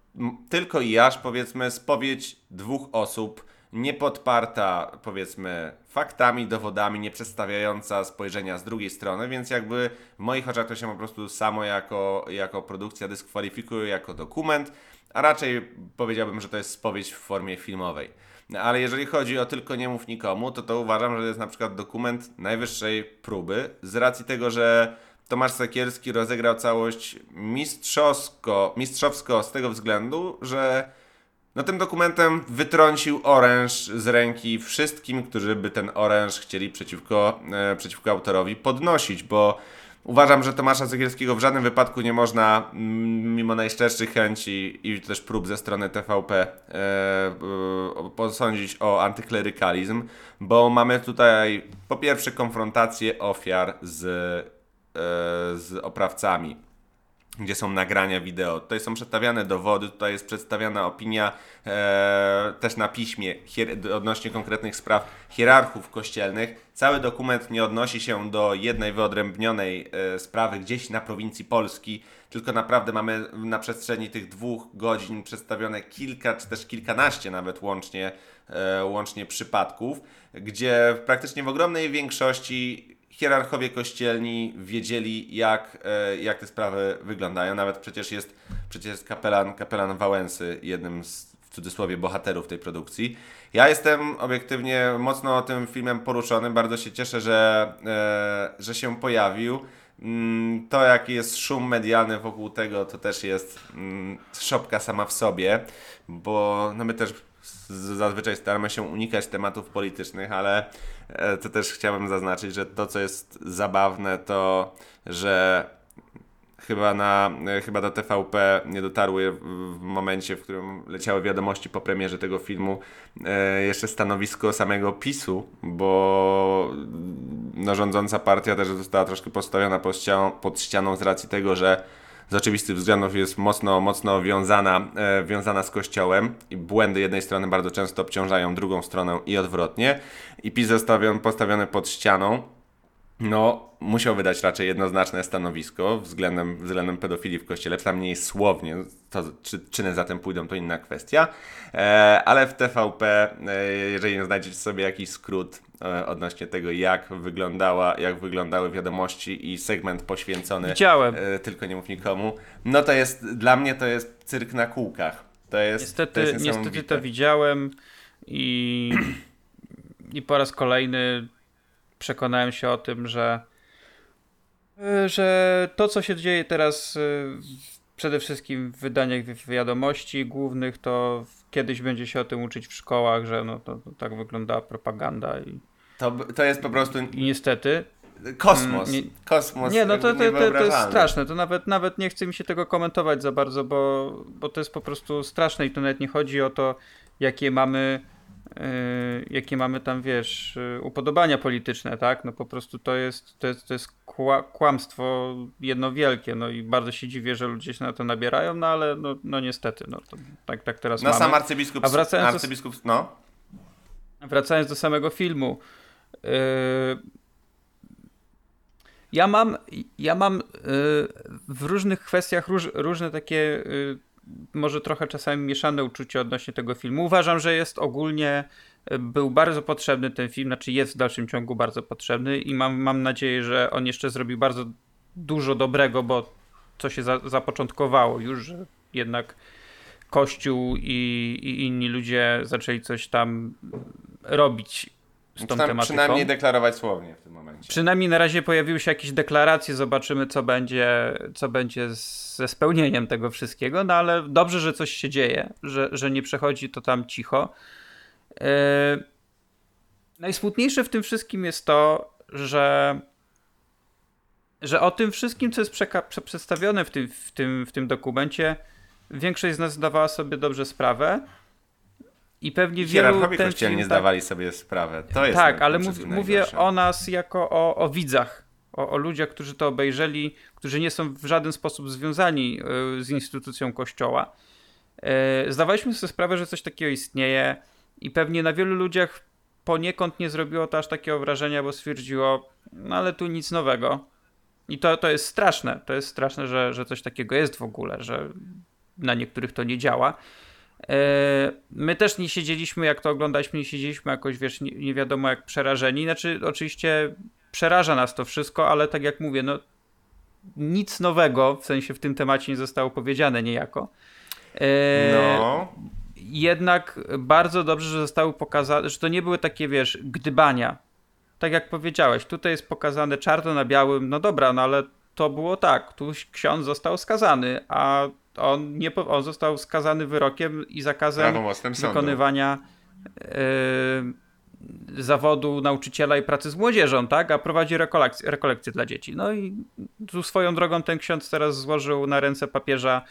tylko i aż powiedzmy spowiedź dwóch osób, nie podparta powiedzmy faktami, dowodami, nie przedstawiająca spojrzenia z drugiej strony, więc jakby w moich oczach to się po prostu samo jako, jako produkcja dyskwalifikuje jako dokument, a raczej powiedziałbym, że to jest spowiedź w formie filmowej. No, ale jeżeli chodzi o tylko nie mów nikomu, to to uważam, że to jest na przykład dokument najwyższej próby, z racji tego, że Tomasz Sekielski rozegrał całość mistrzowsko, mistrzowsko z tego względu, że no tym dokumentem wytrącił oręż z ręki wszystkim, którzy by ten oręż chcieli przeciwko, e, przeciwko autorowi podnosić, bo uważam, że Tomasza Sekielskiego w żadnym wypadku nie można, mm, mimo najszczerszych chęci i też prób ze strony TVP, e, e, posądzić o antyklerykalizm, bo mamy tutaj po pierwsze konfrontację ofiar z, e, z oprawcami gdzie są nagrania wideo. Tutaj są przedstawiane dowody, tutaj jest przedstawiana opinia e, też na piśmie odnośnie konkretnych spraw hierarchów kościelnych. Cały dokument nie odnosi się do jednej wyodrębnionej e, sprawy gdzieś na prowincji Polski, tylko naprawdę mamy na przestrzeni tych dwóch godzin przedstawione kilka, czy też kilkanaście nawet łącznie, e, łącznie przypadków, gdzie praktycznie w ogromnej większości hierarchowie kościelni wiedzieli, jak, e, jak te sprawy wyglądają. Nawet przecież jest, przecież kapelan, kapelan Wałęsy, jednym z w cudzysłowie bohaterów tej produkcji. Ja jestem obiektywnie mocno tym filmem poruszony. Bardzo się cieszę, że, e, że się pojawił. Mm, to, jaki jest szum medialny wokół tego, to też jest mm, szopka sama w sobie, bo no my też zazwyczaj staramy się unikać tematów politycznych, ale e, to też chciałbym zaznaczyć, że to, co jest zabawne, to że chyba, na, e, chyba do TVP nie dotarły w momencie, w którym leciały wiadomości po premierze tego filmu, e, jeszcze stanowisko samego PiSu, bo no, rządząca partia też została troszkę postawiona pod ścianą, pod ścianą z racji tego, że z oczywistych względów jest mocno, mocno wiązana, e, wiązana z Kościołem i błędy jednej strony bardzo często obciążają drugą stronę i odwrotnie. I PiS zostawiony, postawiony pod ścianą, no, musiał wydać raczej jednoznaczne stanowisko względem, względem pedofilii w kościele, przynajmniej słownie, to, czy czyny za tym pójdą, to inna kwestia, e, ale w TVP, e, jeżeli nie znajdziecie sobie jakiś skrót e, odnośnie tego, jak, wyglądała, jak wyglądały wiadomości i segment poświęcony Widziałem. E, tylko nie mów nikomu, no to jest, dla mnie to jest cyrk na kółkach. To jest, niestety, to jest niestety to widziałem i, i po raz kolejny przekonałem się o tym, że, e, że to, co się dzieje teraz e, przede wszystkim w wydaniach wiadomości głównych, to kiedyś będzie się o tym uczyć w szkołach, że no, to, to tak wygląda propaganda. I, to, to jest po prostu... I niestety... Kosmos. Nie, kosmos. Nie, no to, to, to, to, jest straszne. To nawet, nawet nie chce mi się tego komentować za bardzo, bo, bo to jest po prostu straszne i to nawet nie chodzi o to, jakie mamy jakie mamy tam, wiesz, yy, upodobania polityczne, tak? No po prostu to jest, to jest, to jest kłamstwo jedno wielkie, no i bardzo się dziwię, że ludzie się na to nabierają, no ale no, no niestety, no to, tak, tak teraz no, mamy. sam arcybiskup, A wracając arcybiskup, do, no. Wracając do samego filmu, yy, ja mam, ja mam w różnych kwestiach róż, różne takie może trochę czasami mieszane uczucie odnośnie tego filmu. Uważam, że jest ogólnie, e, był bardzo potrzebny ten film, znaczy jest w dalszym ciągu bardzo potrzebny i mam, mam nadzieję, że on jeszcze zrobi bardzo dużo dobrego, bo co się za, zapoczątkowało już, że jednak Kościół i, i inni ludzie zaczęli coś tam robić z tą tematyką. Przynajmniej deklarować słownie w tym momencie. Przynajmniej na razie pojawiły się jakieś deklaracje, zobaczymy co będzie, co będzie ze spełnieniem tego wszystkiego, no ale dobrze, że coś się dzieje, że, że nie przechodzi to tam cicho. Yy... Najsmutniejsze w tym wszystkim jest to, że że o tym wszystkim, co jest przedstawione w tym, w, tym, w tym dokumencie, większość z nas zdawała sobie dobrze sprawę, i pewnie wielu... ten kościelni nie tak, zdawali sobie sprawę. To jest tak, ale mów, mówię o nas jako o, o widzach. o, o ludziach, którzy to obejrzeli, którzy nie są w żaden sposób związani z instytucją kościoła. Zdawaliśmy sobie sprawę, że coś takiego istnieje i pewnie na wielu ludziach poniekąd nie zrobiło to aż takiego wrażenia, bo stwierdziło, no ale tu nic nowego. I to, to jest straszne. To jest straszne, że, że coś takiego jest w ogóle, że na niektórych to nie działa. My też nie siedzieliśmy, jak to oglądaliśmy, nie siedzieliśmy jakoś, wiesz, nie, nie, wiadomo jak przerażeni. Znaczy, oczywiście przeraża nas to wszystko, ale tak jak mówię, no nic nowego, w sensie w tym temacie nie zostało powiedziane niejako. E, no. Jednak bardzo dobrze, że zostały pokazane, że to nie były takie, wiesz, gdybania. Tak jak powiedziałeś, tutaj jest pokazane czarno na białym, no dobra, no ale to było tak, tu ksiądz został skazany, a on, nie, on został skazany wyrokiem i zakazem wykonywania yy, zawodu nauczyciela i pracy z młodzieżą, tak? A prowadzi rekolekcje, rekolekcje dla dzieci. No i tu swoją drogą ten ksiądz teraz złożył na ręce papieża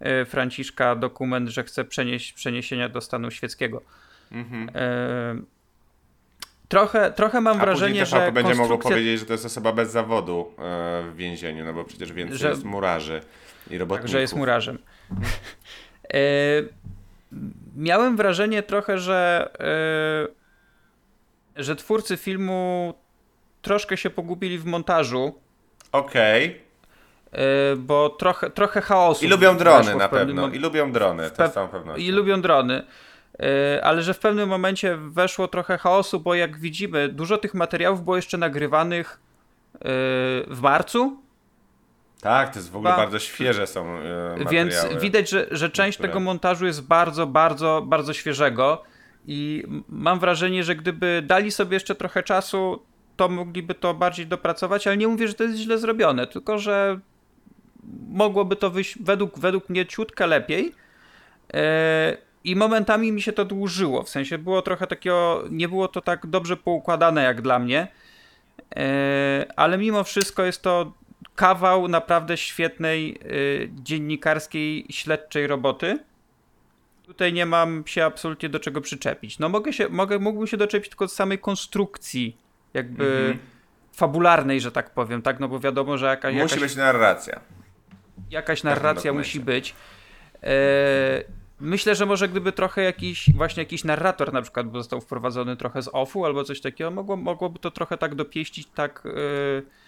yy, Franciszka dokument, że chce przenieść przeniesienia do stanu świeckiego. Mhm. Yy, Trochę, trochę mam A wrażenie, że. będzie konstrukcja... mogło powiedzieć, że to jest osoba bez zawodu w więzieniu, no bo przecież więcej że... jest murarzy i robotników. Także jest murarzem. e, miałem wrażenie trochę, że, e, że twórcy filmu troszkę się pogubili w montażu. Okej. Okay. E, bo trochę, trochę chaosu. I lubią drony na pewno. I lubią drony, to z całą pewnością. I lubią drony. E, ale że w pewnym momencie weszło trochę chaosu, bo jak widzimy, dużo tych materiałów było jeszcze nagrywanych e, w marcu, tak, to jest w ogóle bardzo świeże są yy, Więc widać, że, że część tego montażu jest bardzo, bardzo, bardzo świeżego i mam wrażenie, że gdyby dali sobie jeszcze trochę czasu, to mogliby to bardziej dopracować, ale nie mówię, że to jest źle zrobione, tylko że mogłoby to wyjść według, według mnie ciutkę lepiej. Yy, I momentami mi się to dłużyło, w sensie było trochę takiego, nie było to tak dobrze poukładane jak dla mnie, yy, ale mimo wszystko jest to kawał naprawdę świetnej y, dziennikarskiej, śledczej roboty. Tutaj nie mam się absolutnie do czego przyczepić. No mogę się, mogę, mógłbym się doczepić tylko z samej konstrukcji, jakby -hmm. fabularnej, że tak powiem, tak? No bo wiadomo, że jaka, jakaś... Musi być narracja. Jakaś narracja musi być. E, myślę, że może gdyby trochę jakiś, właśnie jakiś narrator na przykład został wprowadzony trochę z offu albo coś takiego, mogło, mogłoby to trochę tak dopieścić, tak... E,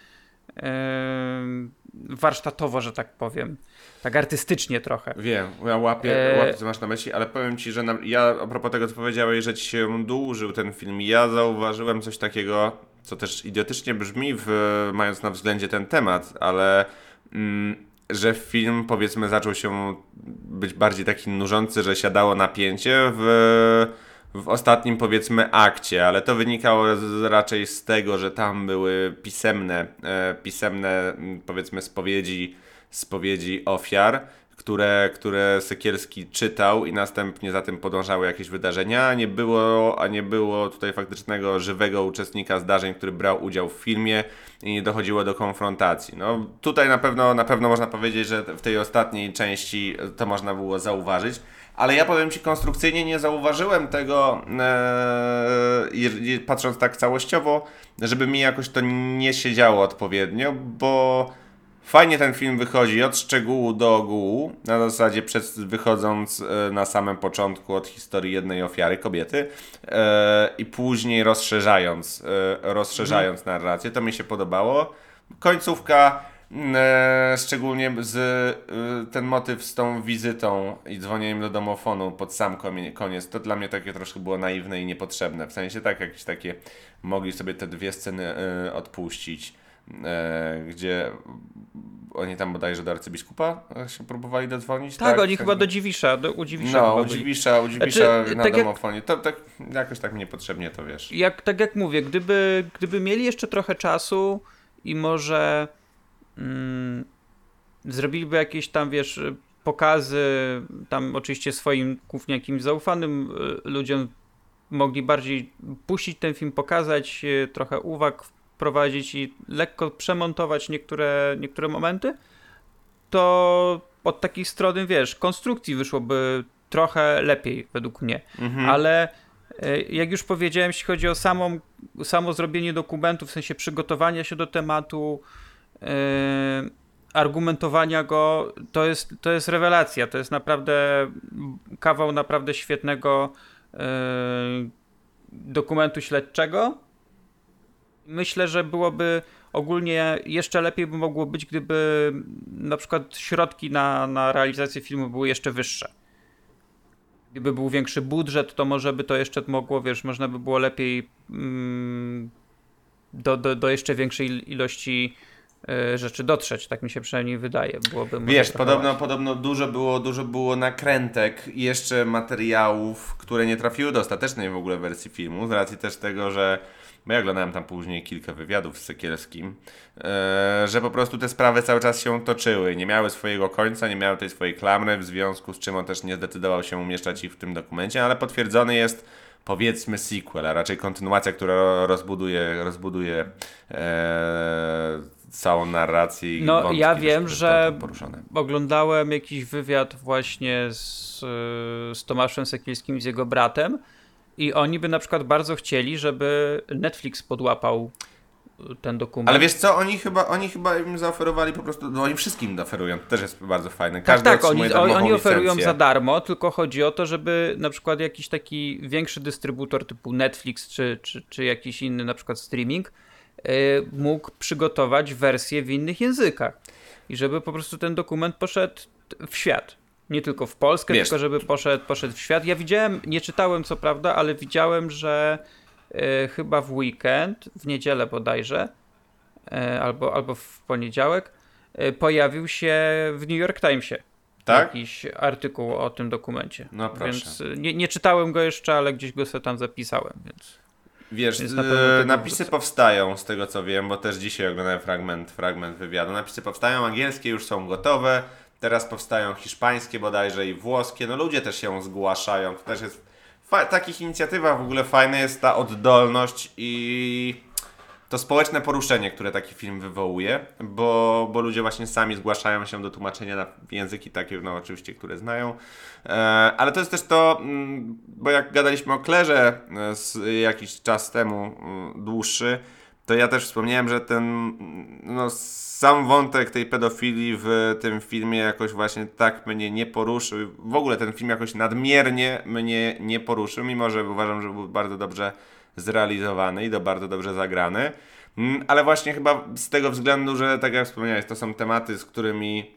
warsztatowo, że tak powiem. Tak artystycznie trochę. Wiem, ja łapię, e... łapię co masz na myśli, ale powiem ci, że na, ja a propos tego, co powiedziałeś, że ci się dłużył ten film, ja zauważyłem coś takiego, co też idiotycznie brzmi, w, mając na względzie ten temat, ale mm, że film powiedzmy zaczął się być bardziej taki nużący, że siadało napięcie w w ostatnim powiedzmy akcie, ale to wynikało z, raczej z tego, że tam były pisemne, e, pisemne powiedzmy spowiedzi, spowiedzi ofiar, które, które Sekielski czytał i następnie za tym podążały jakieś wydarzenia, a nie było, a nie było tutaj faktycznego żywego uczestnika zdarzeń, który brał udział w filmie i nie dochodziło do konfrontacji. No, tutaj na pewno, na pewno można powiedzieć, że w tej ostatniej części to można było zauważyć ale ja powiem Ci konstrukcyjnie nie zauważyłem tego, e, patrząc tak całościowo, żeby mi jakoś to nie siedziało odpowiednio, bo fajnie ten film wychodzi od szczegółu do ogółu, na zasadzie przed, wychodząc e, na samym początku od historii jednej ofiary, kobiety, e, i później rozszerzając, e, rozszerzając mhm. narrację, to mi się podobało. Końcówka E, szczególnie z, ten motyw z tą wizytą i dzwonieniem do domofonu pod sam koniec, to dla mnie takie troszkę było naiwne i niepotrzebne. W sensie tak, jakieś takie mogli sobie te dwie sceny odpuścić, gdzie oni tam bodajże do arcybiskupa się próbowali dodzwonić. Tak, tak oni chyba do Dziwisza, do, u Dziwisza. No, u Dziwisza, u Dziwisza znaczy, na tak domofonie. Jak, to tak, jakoś tak niepotrzebnie to wiesz. Jak, tak jak mówię, gdyby, gdyby mieli jeszcze trochę czasu i może mm, zrobiliby jakieś tam, wiesz, pokazy, tam oczywiście swoim głównie jakimś zaufanym y, ludziom mogli bardziej puścić ten film, pokazać, y, trochę uwag wprowadzić i lekko przemontować niektóre, niektóre momenty, to od takiej strony, wiesz, konstrukcji wyszłoby trochę lepiej według mnie. Mhm. Ale E, jak już powiedziałem, jeśli chodzi o samą, samo zrobienie dokumentu, w sensie przygotowania się do tematu, yy, argumentowania go, to jest, to jest rewelacja. To jest naprawdę kawał naprawdę świetnego yy, dokumentu śledczego. Myślę, że byłoby ogólnie jeszcze lepiej by mogło być, gdyby na przykład środki na, na realizację filmu były jeszcze wyższe. Gdyby był większy budżet, to może by to jeszcze mogło, wiesz, można by było lepiej mm, do, do, do jeszcze większej ilości y, rzeczy dotrzeć, tak mi się przynajmniej wydaje. Byłoby Wiesz, podobno, podobno dużo było, dużo było nakrętek i jeszcze materiałów, które nie trafiły do ostatecznej w ogóle wersji filmu, z racji też tego, że bo ja oglądałem tam później kilka wywiadów z Sekielskim, e, że po prostu te sprawy cały czas się toczyły, nie miały swojego końca, nie miały tej swojej klamry, w związku z czym on też nie zdecydował się umieszczać ich w tym dokumencie, ale potwierdzony jest powiedzmy sequel, a raczej kontynuacja, która rozbuduje, rozbuduje e, całą narrację i No ja wiem, że oglądałem jakiś wywiad właśnie z, z Tomaszem Sekielskim i z jego bratem i oni by na przykład bardzo chcieli, żeby Netflix podłapał ten dokument. Ale wiesz co, oni chyba, oni chyba im zaoferowali po prostu, no oni wszystkim oferują, to też jest bardzo fajne. Tak, Każdy tak, tak oni, oni oferują za darmo, tylko chodzi o to, żeby na przykład jakiś taki większy dystrybutor typu Netflix czy, czy, czy jakiś inny na przykład streaming yy, mógł przygotować wersję w innych językach i żeby po prostu ten dokument poszedł w świat nie tylko w Polskę, Wiesz. tylko żeby poszedł, poszedł w świat. Ja widziałem, nie czytałem co prawda, ale widziałem, że y, chyba w weekend, w niedzielę bodajże, y, albo, albo w poniedziałek, y, pojawił się w New York Timesie. Tak? Jakiś artykuł o tym dokumencie. No proszę. Więc nie, nie czytałem go jeszcze, ale gdzieś go sobie tam zapisałem, więc. Wiesz, napisy powstają z tego co wiem, bo też dzisiaj oglądałem fragment, fragment wywiadu. Napisy powstają, angielskie już są gotowe. Teraz powstają hiszpańskie bodajże i włoskie. No ludzie też się zgłaszają. To też jest. Fa- takich inicjatywach w ogóle fajna jest ta oddolność i to społeczne poruszenie, które taki film wywołuje, bo, bo ludzie właśnie sami zgłaszają się do tłumaczenia na języki takie, no oczywiście, które znają. E, ale to jest też to, mm, bo jak gadaliśmy o Klerze e, z, jakiś czas temu mm, dłuższy, to ja też wspomniałem, że ten no, sam wątek tej pedofilii w tym filmie jakoś właśnie tak mnie nie poruszył. W ogóle ten film jakoś nadmiernie mnie nie poruszył, mimo że uważam, że był bardzo dobrze zrealizowany i do bardzo dobrze zagrany. Mm, ale właśnie chyba z tego względu, że tak jak wspomniałeś, to są tematy, z którymi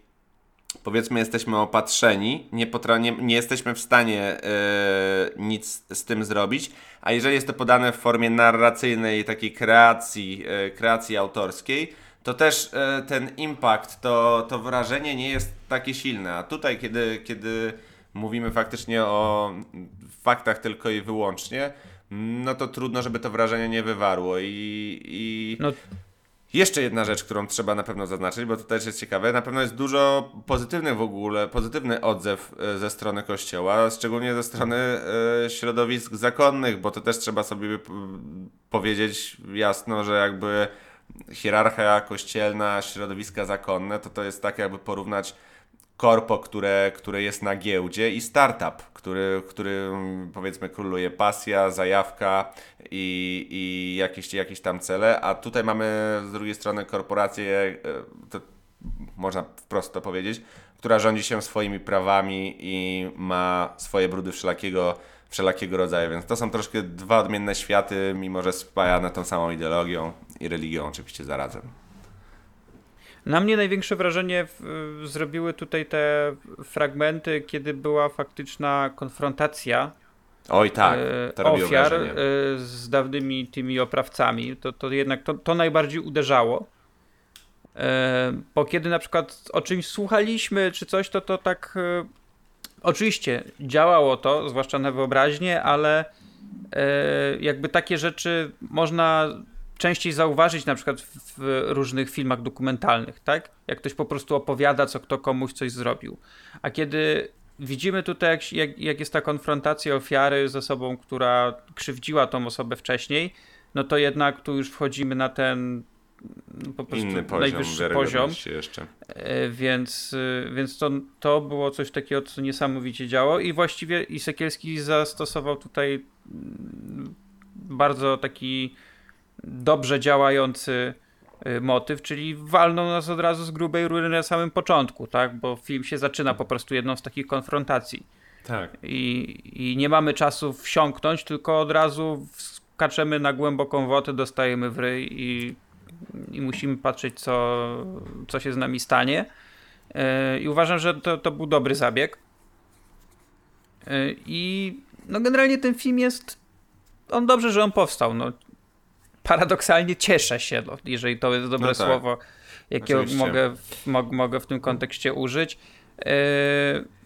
powiedzmy jesteśmy opatrzeni, nie, potra- nie, nie jesteśmy w stanie yy, nic z tym zrobić, a jeżeli jest to podane w formie narracyjnej, takiej kreacji, yy, kreacji autorskiej, to też yy, ten impact, to, to wrażenie nie jest takie silne. A tutaj, kiedy, kiedy mówimy faktycznie o faktach tylko i wyłącznie, no to trudno, żeby to wrażenie nie wywarło. I, i no, jeszcze jedna rzecz, którą trzeba na pewno zaznaczyć, bo to też jest ciekawe, na pewno jest dużo pozytywnych w ogóle, pozytywny odzew e, ze strony kościoła, szczególnie ze strony e, środowisk zakonnych, bo to też trzeba sobie powiedzieć jasno, że jakby hierarchia kościelna, środowiska zakonne, to to jest tak jakby porównać korpo, które, które jest na giełdzie i startup, który, który powiedzmy króluje pasja, zajawka i, i jakieś, jakieś tam cele, a tutaj mamy z drugiej strony korporację, e, to można wprost to powiedzieć, która rządzi się swoimi prawami i ma swoje brudy wszelakiego, wszelakiego rodzaju, więc to są troszkę dwa odmienne światy, mimo że spajane tą samą ideologią i religią oczywiście zarazem. Na mnie największe wrażenie w, zrobiły tutaj te fragmenty, kiedy była faktyczna konfrontacja Oj tak, to e, ofiar e, z dawnymi tymi oprawcami. To, to jednak to, to najbardziej uderzało. Bo kiedy na przykład o czymś słuchaliśmy czy coś, to to tak oczywiście działało to, zwłaszcza na wyobraźnię, ale jakby takie rzeczy można częściej zauważyć na przykład w różnych filmach dokumentalnych, tak? Jak ktoś po prostu opowiada, co kto komuś coś zrobił. A kiedy widzimy tutaj, jak, jak, jak jest ta konfrontacja ofiary z osobą, która krzywdziła tą osobę wcześniej, no to jednak tu już wchodzimy na ten po prostu Inny poziom, najwyższy poziom. jeszcze. E, Więc, e, więc to, to było coś takiego, co niesamowicie działo i właściwie i Sekielski zastosował tutaj mm, bardzo taki dobrze działający y, motyw, czyli walnął nas od razu z grubej rury na samym początku, tak? Bo film się zaczyna po prostu jedną z takich konfrontacji. Tak. I, I nie mamy czasu wsiąknąć, tylko od razu skaczemy na głęboką wodę, dostajemy w ryj i, i musimy patrzeć, co, co się z nami stanie. Yy, I uważam, że to, to był dobry zabieg. Yy, I no generalnie ten film jest. On dobrze, że on powstał. No, paradoksalnie cieszę się, no, jeżeli to jest dobre No tak. słowo, jakiego Oczywiście. mogę, w- mo, mogę w tym kontekście użyć. Yy,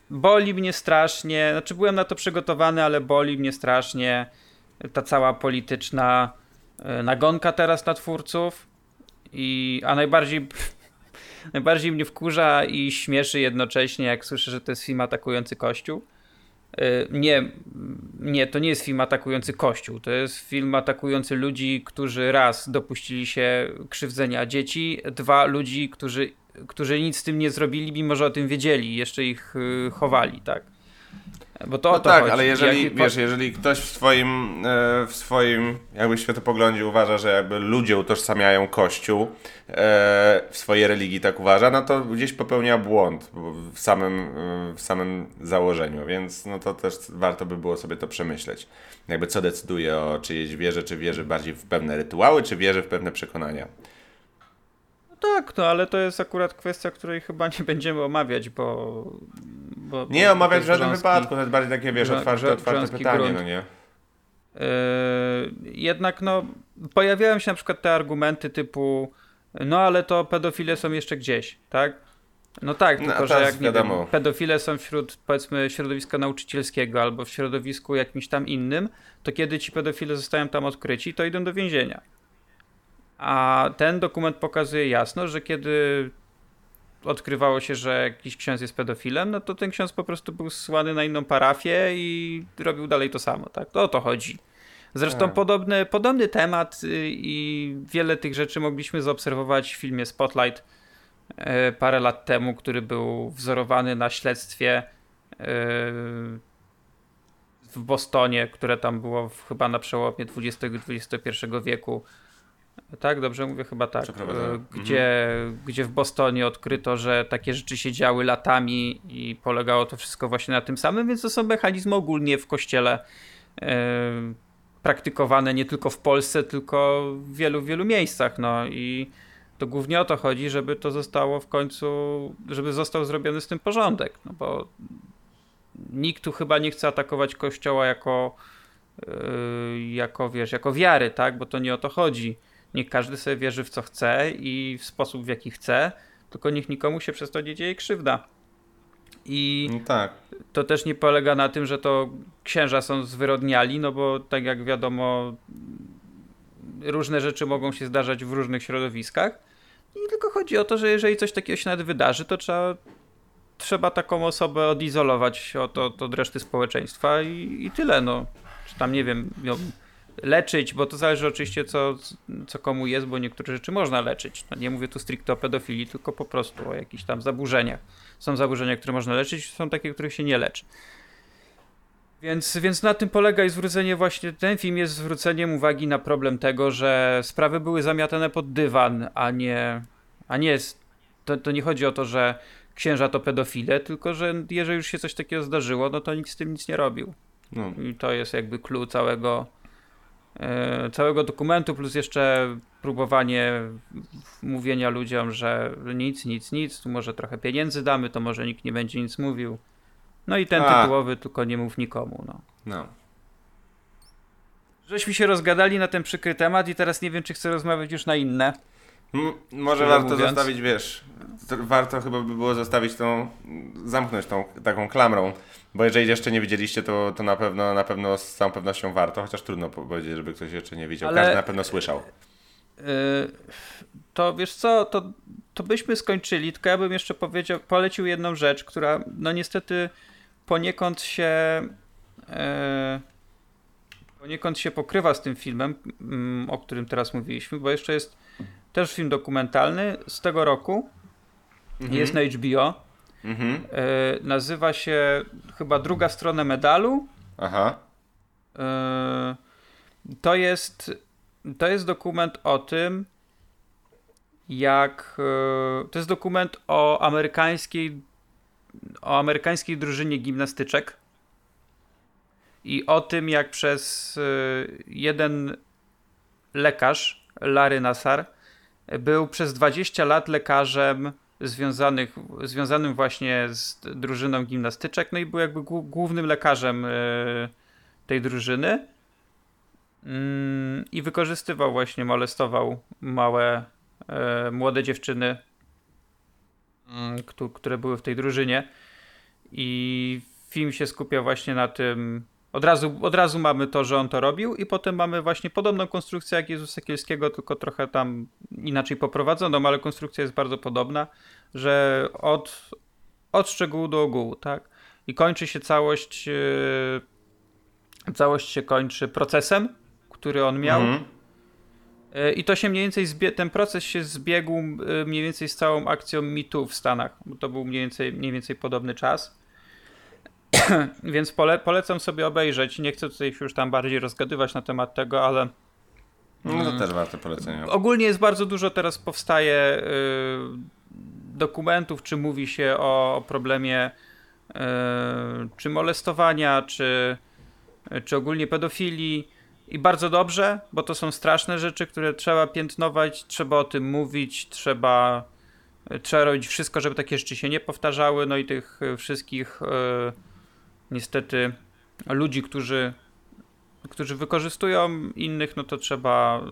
boli mnie strasznie, znaczy byłem na to przygotowany, ale boli mnie strasznie ta cała polityczna yy, nagonka teraz na twórców. I, a najbardziej, najbardziej mnie wkurza i śmieszy jednocześnie, jak słyszę, że to jest film atakujący Kościół. Y, Nie, nie, to nie jest film atakujący Kościół. To jest film atakujący ludzi, którzy raz dopuścili się krzywdzenia dzieci, dwa ludzi, którzy, którzy nic z tym nie zrobili, mimo że o tym wiedzieli, jeszcze ich y, chowali, tak. Bo to No to tak, chodzi. ale jeżeli, wiesz, jeżeli ktoś w swoim, e, w swoim jakby światopoglądzie uważa, że jakby ludzie utożsamiają Kościół e, w swojej religii, tak uważa, no to gdzieś popełnia błąd w samym, e, w samym założeniu, więc no to też warto by było sobie to przemyśleć. Jakby co decyduje o czyjejś wierze, czy wierzy bardziej w pewne rytuały, czy wierzy w pewne przekonania. Tak, no ale to jest akurat kwestia, której chyba nie będziemy omawiać, bo... bo Nie bo omawiać w żadnym grząski- wypadku, to jest bardziej takie, wiesz, otwarte, grzo- otwarte pytanie, grunt. no nie? Yy, jednak no, pojawiają się na przykład te argumenty typu no ale to pedofile są jeszcze gdzieś, tak? No tak, No, tylko a że jak nie wiem, pedofile są wśród powiedzmy środowiska nauczycielskiego albo w środowisku jakimś tam innym, to kiedy ci pedofile zostają tam odkryci, to idą do więzienia. A ten dokument pokazuje jasno, że kiedy odkrywało się, że jakiś ksiądz jest pedofilem, no to ten ksiądz po prostu był zsłany na inną parafię i robił dalej to samo, tak? To o to chodzi. Zresztą Tak. podobny, podobny temat y, i wiele tych rzeczy mogliśmy zaobserwować w filmie Spotlight e, parę lat temu, który był wzorowany na śledztwie e, w Bostonie, które tam było chyba na przełomie XX i XXI wieku. Tak, dobrze mówię, chyba tak. E, Gdzie, gdzie w Bostonie odkryto, że takie rzeczy się działy latami i polegało to wszystko właśnie na tym samym, więc to są mechanizmy ogólnie w kościele e, praktykowane nie tylko w Polsce, tylko w wielu, wielu miejscach. No i to głównie o to chodzi, żeby to zostało w końcu, żeby został zrobiony z tym porządek. No bo nikt tu chyba nie chce atakować kościoła jako, yy, jako wiesz, jako wiary, tak? Bo to nie o to chodzi. Niech każdy sobie wierzy w co chce i w sposób w jaki chce, tylko niech nikomu się przez to nie dzieje krzywda. I No tak. to też nie polega na tym, że to księża są zwyrodniali, no bo tak jak wiadomo, różne rzeczy mogą się zdarzać w różnych środowiskach. I tylko chodzi o to, że jeżeli coś takiego się nawet wydarzy, to trzeba, trzeba taką osobę odizolować od, od, od reszty społeczeństwa i, i tyle. No. Czy tam, nie wiem, leczyć, bo to zależy oczywiście co, co komu jest, bo niektóre rzeczy można leczyć. No, nie mówię tu stricte o pedofilii, tylko po prostu o jakichś tam zaburzeniach. Są zaburzenia, które można leczyć, są takie, których się nie leczy. Więc, więc na tym polega i zwrócenie właśnie, ten film jest zwróceniem uwagi na problem tego, że sprawy były zamiatane pod dywan, a nie, a nie jest, to, to nie chodzi o to, że księża to pedofile, tylko że jeżeli już się coś takiego zdarzyło, no to nikt z tym nic nie robił. No. I to jest jakby clue całego, całego dokumentu, plus jeszcze próbowanie mówienia ludziom, że nic, nic, nic, tu może trochę pieniędzy damy, to może nikt nie będzie nic mówił. No i ten A. tytułowy, tylko nie mów nikomu. No. no. Żeśmy się rozgadali na ten przykry temat i teraz nie wiem, czy chcę rozmawiać już na inne. M- może Szczerze warto mówiąc. zostawić, wiesz, to warto chyba by było zostawić tą, zamknąć tą taką klamrą, bo jeżeli jeszcze nie widzieliście, to, to na pewno, na pewno z całą pewnością warto, chociaż trudno powiedzieć, żeby ktoś jeszcze nie widział. Ale- Każdy na pewno słyszał. Yy, to wiesz co, to, to byśmy skończyli, tylko ja bym jeszcze powiedział, polecił jedną rzecz, która no niestety poniekąd się e, poniekąd się pokrywa z tym filmem, mm, o którym teraz mówiliśmy, bo jeszcze jest też film dokumentalny z tego roku. Jest na HBO. Mhm. E, nazywa się chyba Druga strona medalu. Aha. E, to jest to jest dokument o tym, jak e, to jest dokument o amerykańskiej o amerykańskiej drużynie gimnastyczek i o tym, jak przez e, jeden lekarz, Larry Nassar, był przez 20 lat lekarzem związanych, związanym właśnie z drużyną gimnastyczek, no i był jakby głównym lekarzem e, tej drużyny. Mm, i wykorzystywał właśnie, molestował małe, e, młode dziewczyny, mm, które były w tej drużynie. I film się skupia właśnie na tym, od razu, od razu mamy to, że on to robił i potem mamy właśnie podobną konstrukcję jak Jezusa Kielskiego, tylko trochę tam inaczej poprowadzoną, ale konstrukcja jest bardzo podobna, że od, od szczegółu do ogółu, tak? I kończy się całość, yy, całość się kończy procesem, który on miał. Mhm. Yy, I to się mniej więcej, zbie- ten proces się zbiegł yy, mniej więcej z całą akcją MeToo w Stanach, bo to był mniej więcej, mniej więcej podobny czas. Więc pole, polecam sobie obejrzeć. Nie chcę tutaj już tam bardziej rozgadywać na temat tego, ale. No to też warto polecenia. Ogólnie jest bardzo dużo teraz powstaje dokumentów, czy mówi się o problemie yy, czy molestowania, czy, czy ogólnie pedofilii. I bardzo dobrze, bo to są straszne rzeczy, które trzeba piętnować, trzeba o tym mówić, trzeba, trzeba robić wszystko, żeby takie rzeczy się nie powtarzały. No i tych wszystkich niestety ludzi, którzy, którzy wykorzystują innych, no to trzeba,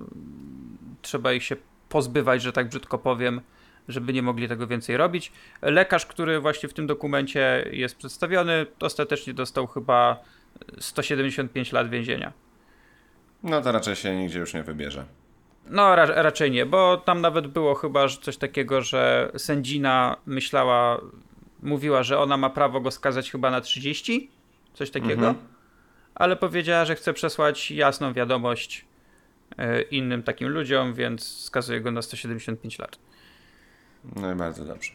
trzeba ich się pozbywać, że tak brzydko powiem żeby nie mogli tego więcej robić. Lekarz, który właśnie w tym dokumencie jest przedstawiony, ostatecznie dostał chyba 175 lat więzienia. No to raczej się nigdzie już nie wybierze. No ra raczej nie, bo tam nawet było chyba coś takiego, że sędzina myślała, mówiła, że ona ma prawo go skazać chyba na 30, coś takiego, mhm. ale powiedziała, że chce przesłać jasną wiadomość e, innym takim ludziom, więc skazuje go na 175 lat. No i bardzo dobrze.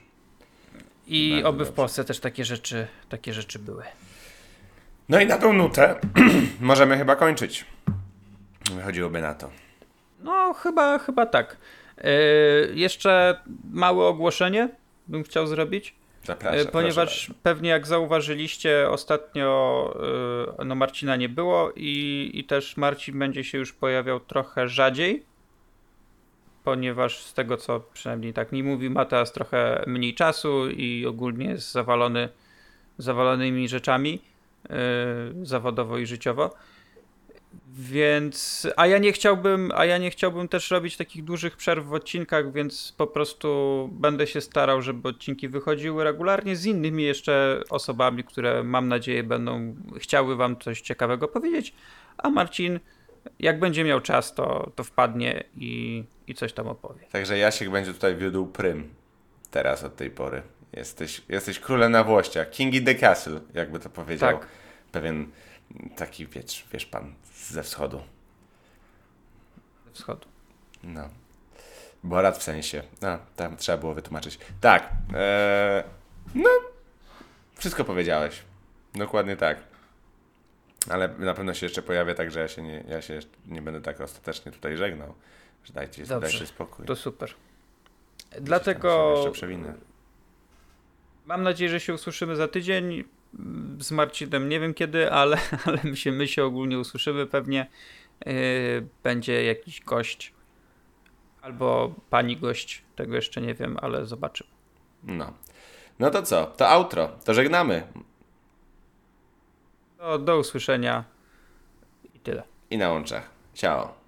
I bardzo oby dobrze. w Polsce też takie rzeczy, takie rzeczy były. No i na tą nutę możemy chyba kończyć. Wychodziłoby na to. No, chyba, chyba tak. Yy, jeszcze małe ogłoszenie bym chciał zrobić. Zapraszam. Yy, ponieważ pewnie jak zauważyliście, ostatnio yy, no Marcina nie było i, i też Marcin będzie się już pojawiał trochę rzadziej ponieważ z tego co przynajmniej tak mi mówi, ma teraz trochę mniej czasu i ogólnie jest zawalony zawalonymi rzeczami yy, zawodowo i życiowo. Więc, a ja nie chciałbym, a ja nie chciałbym też robić takich dużych przerw w odcinkach, więc po prostu będę się starał, żeby odcinki wychodziły regularnie z innymi jeszcze osobami, które mam nadzieję będą chciały wam coś ciekawego powiedzieć. A Marcin jak będzie miał czas, to, to wpadnie i, i coś tam opowie. Także Jasiek będzie tutaj wiódł prym teraz od tej pory. Jesteś, jesteś królem na włościach. King in the castle, jakby to powiedział. Tak. Pewien taki, wiesz, wiesz pan, ze wschodu. Ze wschodu. No. Borat w sensie. No, tam trzeba było wytłumaczyć. Tak. Ee, no. Wszystko powiedziałeś. Dokładnie tak. Ale na pewno się jeszcze pojawia, także ja się nie, ja się nie będę tak ostatecznie tutaj żegnał. Że dajcie, Dobrze, dajcie spokój. To super. Dlatego. Jeszcze przewinę. Mam nadzieję, że się usłyszymy za tydzień. Z Marcinem nie wiem kiedy, ale, ale my, się, my się ogólnie usłyszymy pewnie. Yy, będzie jakiś gość albo pani gość, tego jeszcze nie wiem, ale zobaczymy. No. No to co? To outro. To żegnamy. Do, do usłyszenia i tyle. I na łączach. Ciao.